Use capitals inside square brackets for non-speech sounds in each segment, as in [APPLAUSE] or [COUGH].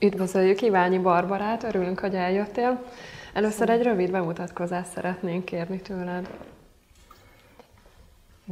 Üdvözöljük Iványi Barbarát, örülünk, hogy eljöttél. Először egy rövid bemutatkozást szeretnénk kérni tőled.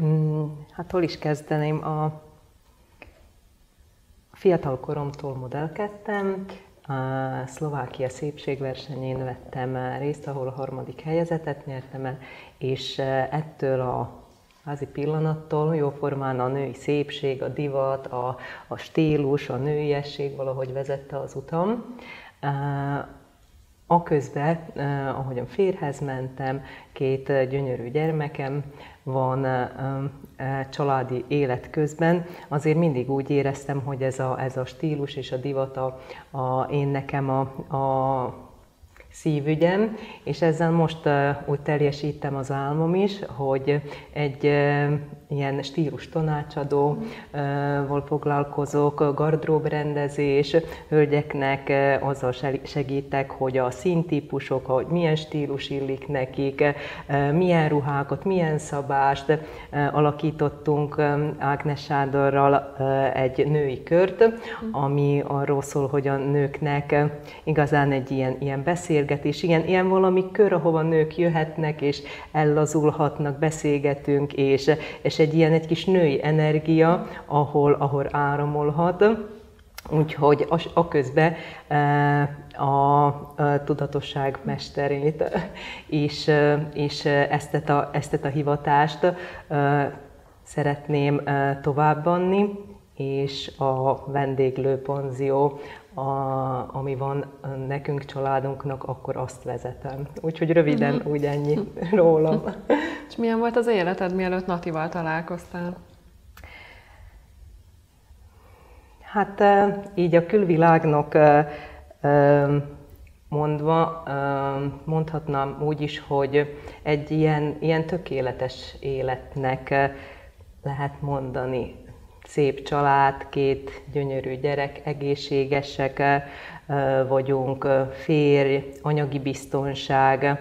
Mm, hát hol is kezdeném? A fiatal koromtól modellkedtem, a Szlovákia szépségversenyén vettem részt, ahol a harmadik helyezetet nyertem el, és ettől a házi pillanattól jóformán a női szépség, a divat, a, a stílus, a nőiesség valahogy vezette az utam. A közben, ahogyan férhez mentem, két gyönyörű gyermekem van családi élet közben, azért mindig úgy éreztem, hogy ez a, ez a stílus és a divat a, a én nekem a, a szívügyem, és ezzel most úgy teljesítem az álmom is, hogy egy ilyen stílus tanácsadóval foglalkozok, gardróbrendezés, hölgyeknek azzal segítek, hogy a színtípusok, hogy milyen stílus illik nekik, milyen ruhákat, milyen szabást alakítottunk Ágnes Sándorral egy női kört, ami arról szól, hogy a nőknek igazán egy ilyen, ilyen beszélgetés, ilyen, ilyen valami kör, ahova nők jöhetnek és ellazulhatnak, beszélgetünk, és, és és egy ilyen egy kis női energia, ahol, ahol áramolhat. Úgyhogy a, a közben e, a, a tudatosság mesterét és, és ezt, a, ezt a hivatást e, szeretném e, továbbadni, és a vendéglőponzió, a, ami van nekünk családunknak, akkor azt vezetem. Úgyhogy röviden uh-huh. úgy ennyi [LAUGHS] rólam. És milyen volt az életed, mielőtt Natival találkoztál? Hát így a külvilágnak mondva, mondhatnám úgy is, hogy egy ilyen, ilyen tökéletes életnek lehet mondani. Szép család, két gyönyörű gyerek, egészségesek vagyunk, férj, anyagi biztonság,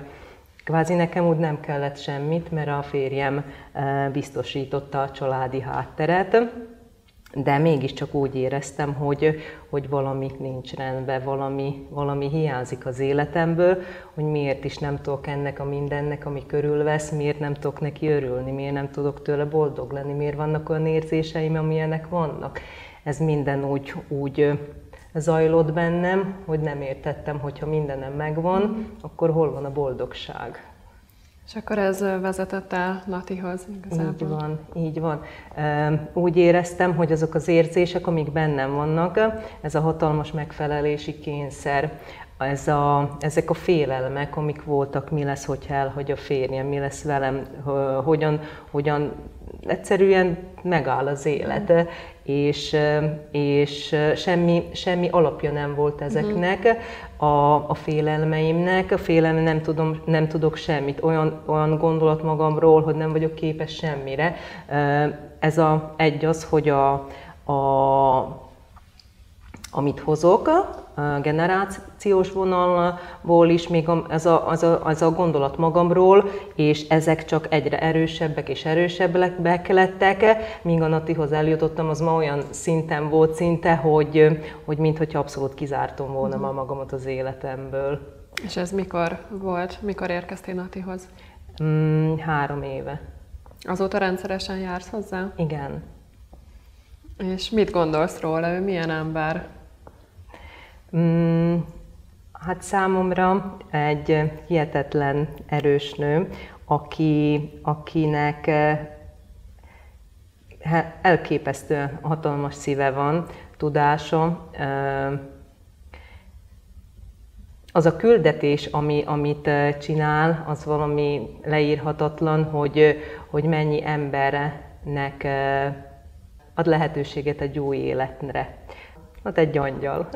Kvázi nekem úgy nem kellett semmit, mert a férjem biztosította a családi hátteret, de mégiscsak úgy éreztem, hogy, hogy valami nincs rendben, valami, valami hiányzik az életemből, hogy miért is nem tudok ennek a mindennek, ami körülvesz, miért nem tudok neki örülni, miért nem tudok tőle boldog lenni, miért vannak olyan érzéseim, amilyenek vannak. Ez minden úgy, úgy zajlott bennem, hogy nem értettem, hogyha mindenem megvan, akkor hol van a boldogság. És akkor ez vezetett el Natihoz igazából? Így van, így van. Úgy éreztem, hogy azok az érzések, amik bennem vannak, ez a hatalmas megfelelési kényszer, ez a, ezek a félelmek, amik voltak, mi lesz, hogyha elhagy a férjem, mi lesz velem, hogyan, hogyan egyszerűen megáll az élet, és, és semmi, semmi alapja nem volt ezeknek, a, a félelmeimnek, a félelme nem, tudom, nem tudok semmit, olyan, olyan gondolat magamról, hogy nem vagyok képes semmire. Ez a, egy az, hogy a, a amit hozok, generációs vonalból is még az a, az, a, az a gondolat magamról, és ezek csak egyre erősebbek és erősebbek lettek, míg a Natihoz eljutottam, az ma olyan szinten volt szinte, hogy, hogy mintha abszolút kizártam volna ma magamat az életemből. És ez mikor volt? Mikor érkeztél Natihoz? Mm, három éve. Azóta rendszeresen jársz hozzá? Igen. És mit gondolsz róla? Ő milyen ember? Mm, hát számomra egy hihetetlen erős nő, aki, akinek eh, elképesztő hatalmas szíve van, tudása, eh, az a küldetés, ami, amit eh, csinál, az valami leírhatatlan, hogy, hogy mennyi embernek ad lehetőséget egy új életre. Hát egy angyal.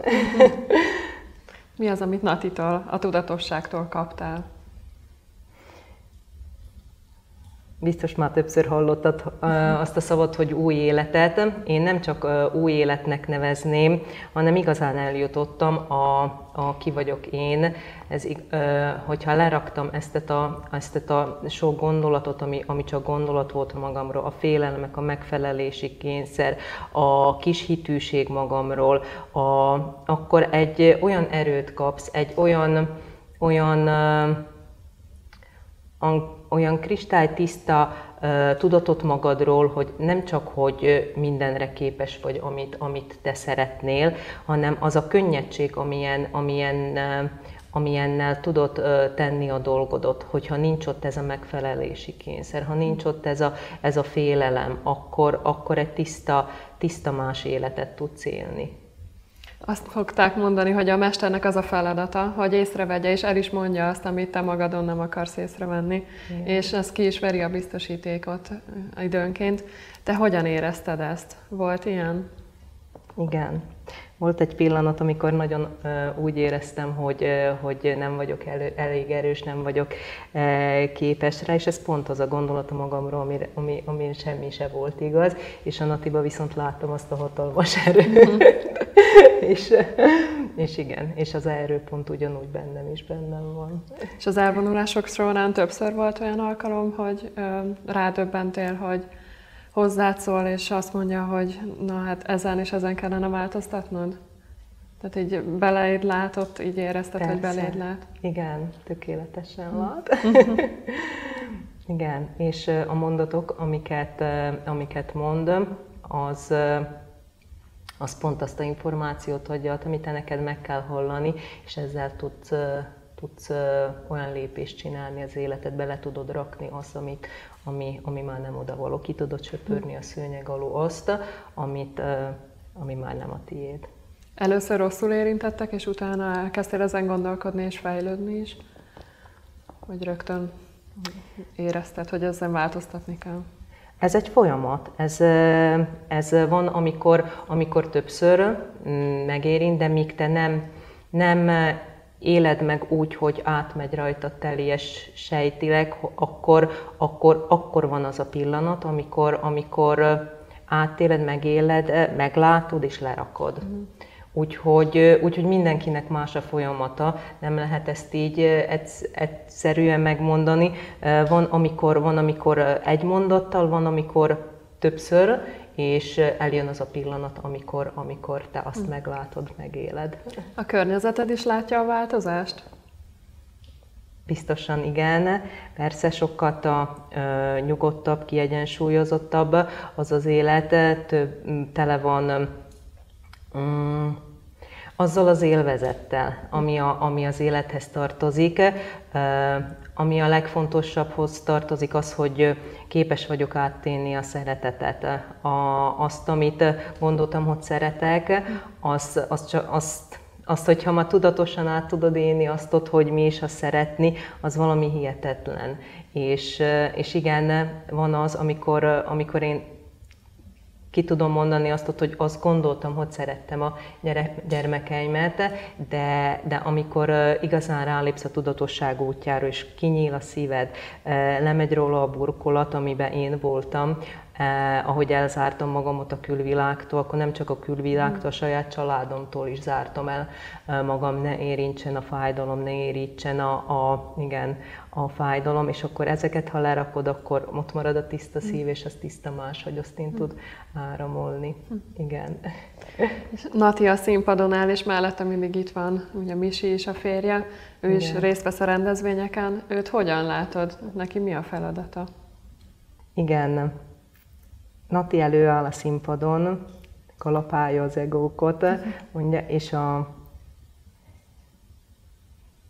Mi az, amit Natitól, a tudatosságtól kaptál? Biztos már többször hallottad azt a szavat, hogy új életet. Én nem csak új életnek nevezném, hanem igazán eljutottam a, a ki vagyok én. Ez, hogyha leraktam ezt a, ezt a sok gondolatot, ami, ami csak gondolat volt magamról, a félelmek, a megfelelési kényszer, a kis hitűség magamról, a, akkor egy olyan erőt kapsz, egy olyan, olyan olyan kristálytiszta tudatot magadról, hogy nem csak, hogy mindenre képes vagy, amit, amit te szeretnél, hanem az a könnyedség, amilyen, amilyen amilyennel tudod tenni a dolgodot, hogyha nincs ott ez a megfelelési kényszer, ha nincs ott ez a, ez a félelem, akkor, akkor egy tiszta, tiszta más életet tudsz élni. Azt fogták mondani, hogy a mesternek az a feladata, hogy észrevegye, és el is mondja azt, amit te magadon nem akarsz észrevenni. Igen. És ez ki is veri a biztosítékot időnként. Te hogyan érezted ezt? Volt ilyen? Igen. Volt egy pillanat, amikor nagyon úgy éreztem, hogy, hogy nem vagyok elő, elég erős, nem vagyok képes rá, és ez pont az a gondolata magamról, ami, ami, ami semmi se volt igaz, és a Natiba viszont láttam azt a hatalmas [LAUGHS] erőt. Mhm. [LAUGHS] és, és igen, és az erőpont ugyanúgy bennem is bennem van. És az elvonulások során többször volt olyan alkalom, hogy uh, rádöbbentél, hogy hozzád szól, és azt mondja, hogy na hát ezen és ezen kellene változtatnod? Tehát így beléd látott, így érezted, Persze. hogy beléd lát? Igen, tökéletesen lát. [LAUGHS] Igen, és a mondatok, amiket, amiket mondom, az, az pont azt a információt adja, amit te neked meg kell hallani, és ezzel tudsz, tudsz olyan lépést csinálni az életedbe, le tudod rakni azt, amit, ami, ami már nem oda való. Ki tudod söpörni a szőnyeg alól azt, amit, ami már nem a tiéd. Először rosszul érintettek, és utána elkezdtél ezen gondolkodni és fejlődni is? Vagy rögtön érezted, hogy ezzel változtatni kell? Ez egy folyamat. Ez, ez van, amikor, amikor többször mm, megérint, de míg te nem, nem éled meg úgy, hogy átmegy rajta teljes sejtileg, akkor, akkor, akkor van az a pillanat, amikor, amikor átéled, megéled, meglátod és lerakod. Mm. Úgyhogy, úgyhogy mindenkinek más a folyamata, nem lehet ezt így egyszerűen megmondani. Van amikor, van, amikor egy mondattal, van, amikor többször, és eljön az a pillanat, amikor, amikor te azt hm. meglátod, megéled. A környezeted is látja a változást? Biztosan igen. Persze sokkal a, ö, nyugodtabb, kiegyensúlyozottabb az az élet, több, tele van mm, azzal az élvezettel, ami, a, ami az élethez tartozik. Ami a legfontosabbhoz tartozik az, hogy képes vagyok átténi a szeretetet. A, azt, amit gondoltam, hogy szeretek, az, az azt, azt, hogyha ma tudatosan át tudod élni azt, ott, hogy mi is a szeretni, az valami hihetetlen. És, és igen, van az, amikor, amikor én ki tudom mondani azt, hogy azt gondoltam, hogy szerettem a gyermekeimet, de, de amikor igazán rálépsz a tudatosság útjára, és kinyíl a szíved, lemegy róla a burkolat, amiben én voltam, eh, ahogy elzártam magamat a külvilágtól, akkor nem csak a külvilágtól, a saját családomtól is zártam el eh, magam, ne érintsen a fájdalom, ne érintsen a, a, igen, a fájdalom, és akkor ezeket, ha lerakod, akkor ott marad a tiszta szív, és az tiszta más, hogy azt én tud áramolni. Igen. Nati a színpadon áll, és mellette mindig itt van ugye Misi is a férje, ő Igen. is részt vesz a rendezvényeken. Őt hogyan látod? Neki mi a feladata? Igen. Nati előáll a színpadon, kalapálja az egókot, mondja, és a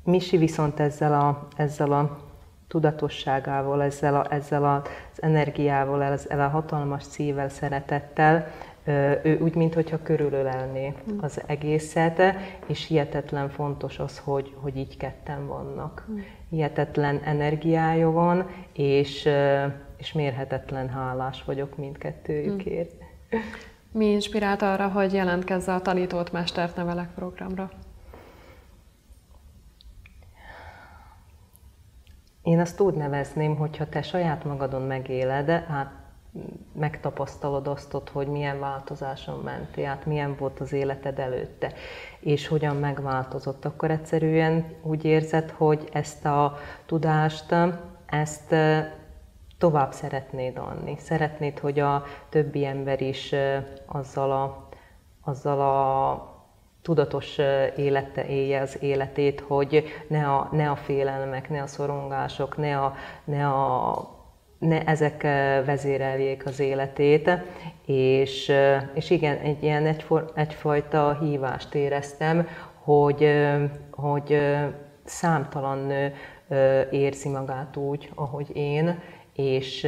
Misi viszont ezzel a, ezzel a tudatosságával, ezzel, a, ezzel az energiával, ezzel a hatalmas szívvel, szeretettel, ő úgy, mintha körülölelné az egészet, és hihetetlen fontos az, hogy, hogy így ketten vannak. Hihetetlen energiája van, és, és mérhetetlen hálás vagyok mindkettőjükért. Mi inspirált arra, hogy jelentkezze a Tanítót Mestert Nevelek programra? én azt úgy nevezném, hogyha te saját magadon megéled, hát megtapasztalod azt, hogy milyen változáson mentél át, milyen volt az életed előtte, és hogyan megváltozott, akkor egyszerűen úgy érzed, hogy ezt a tudást, ezt tovább szeretnéd adni. Szeretnéd, hogy a többi ember is azzal a, azzal a tudatos élete élje az életét, hogy ne a, ne a félelmek, ne a szorongások, ne, a, ne, a, ne ezek vezéreljék az életét, és, és igen, egy ilyen egyfor, egyfajta hívást éreztem, hogy, hogy számtalan nő érzi magát úgy, ahogy én, és,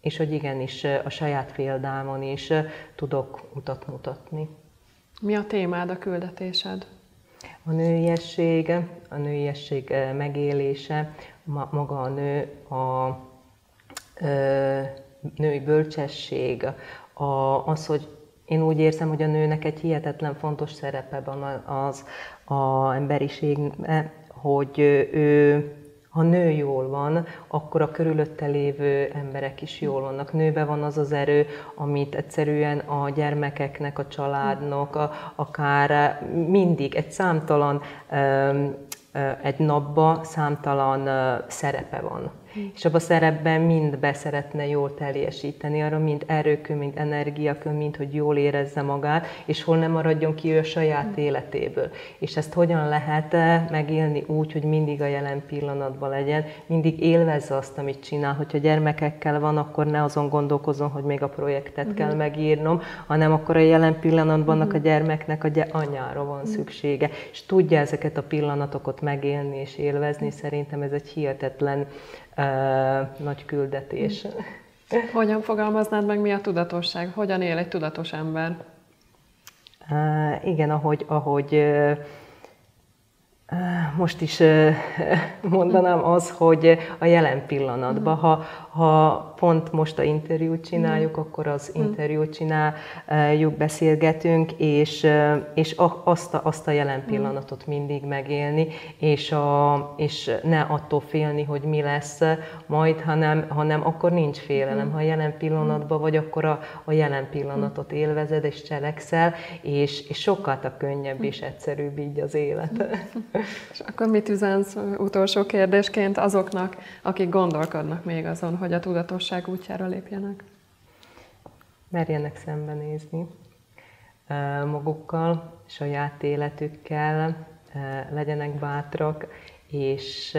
és hogy igenis a saját példámon is tudok utat mutatni. Mi a témád, a küldetésed? A nőiesség, a nőiesség megélése, maga a nő, a női bölcsesség, a, az, hogy én úgy érzem, hogy a nőnek egy hihetetlen fontos szerepe van az a emberiség, hogy ő ha nő jól van, akkor a körülötte lévő emberek is jól vannak. Nőbe van az az erő, amit egyszerűen a gyermekeknek, a családnak, a, akár mindig egy számtalan, egy napba számtalan szerepe van és abban a szerepben mind beszeretne jól teljesíteni, arra mind erőkön, mind energiakön, mind hogy jól érezze magát, és hol nem maradjon ki ő a saját életéből. És ezt hogyan lehet megélni úgy, hogy mindig a jelen pillanatban legyen, mindig élvezze azt, amit csinál. Hogyha gyermekekkel van, akkor ne azon gondolkozom, hogy még a projektet uh-huh. kell megírnom, hanem akkor a jelen pillanatban uh-huh. a gyermeknek a gy- anyára van uh-huh. szüksége, és tudja ezeket a pillanatokat megélni és élvezni. Szerintem ez egy hihetetlen nagy küldetés. Hogyan fogalmaznád meg, mi a tudatosság? Hogyan él egy tudatos ember? Igen, ahogy, ahogy most is [LAUGHS] mondanám az, hogy a jelen pillanatban, ha, ha pont most a interjút csináljuk, akkor az interjút csináljuk, beszélgetünk, és, és azt, a, azt a jelen pillanatot mindig megélni, és, a, és ne attól félni, hogy mi lesz majd, hanem, hanem akkor nincs félelem. Ha a jelen pillanatban vagy, akkor a, a jelen pillanatot élvezed, és cselekszel, és, és sokkal a könnyebb és egyszerűbb így az élet. És akkor mit üzensz utolsó kérdésként azoknak, akik gondolkodnak még azon, hogy a tudatosság útjára lépjenek? Merjenek szembenézni magukkal, saját életükkel, legyenek bátrak, és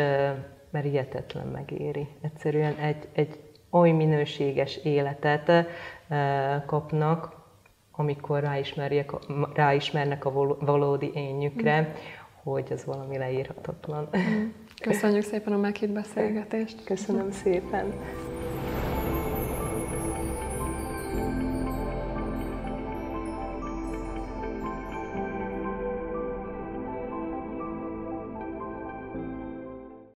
mert hihetetlen megéri. Egyszerűen egy, egy oly minőséges életet kapnak, amikor ráismerjek, ráismernek a valódi énjükre, hogy ez valami leírhatatlan. Köszönjük szépen a meghitt beszélgetést. Köszönöm szépen.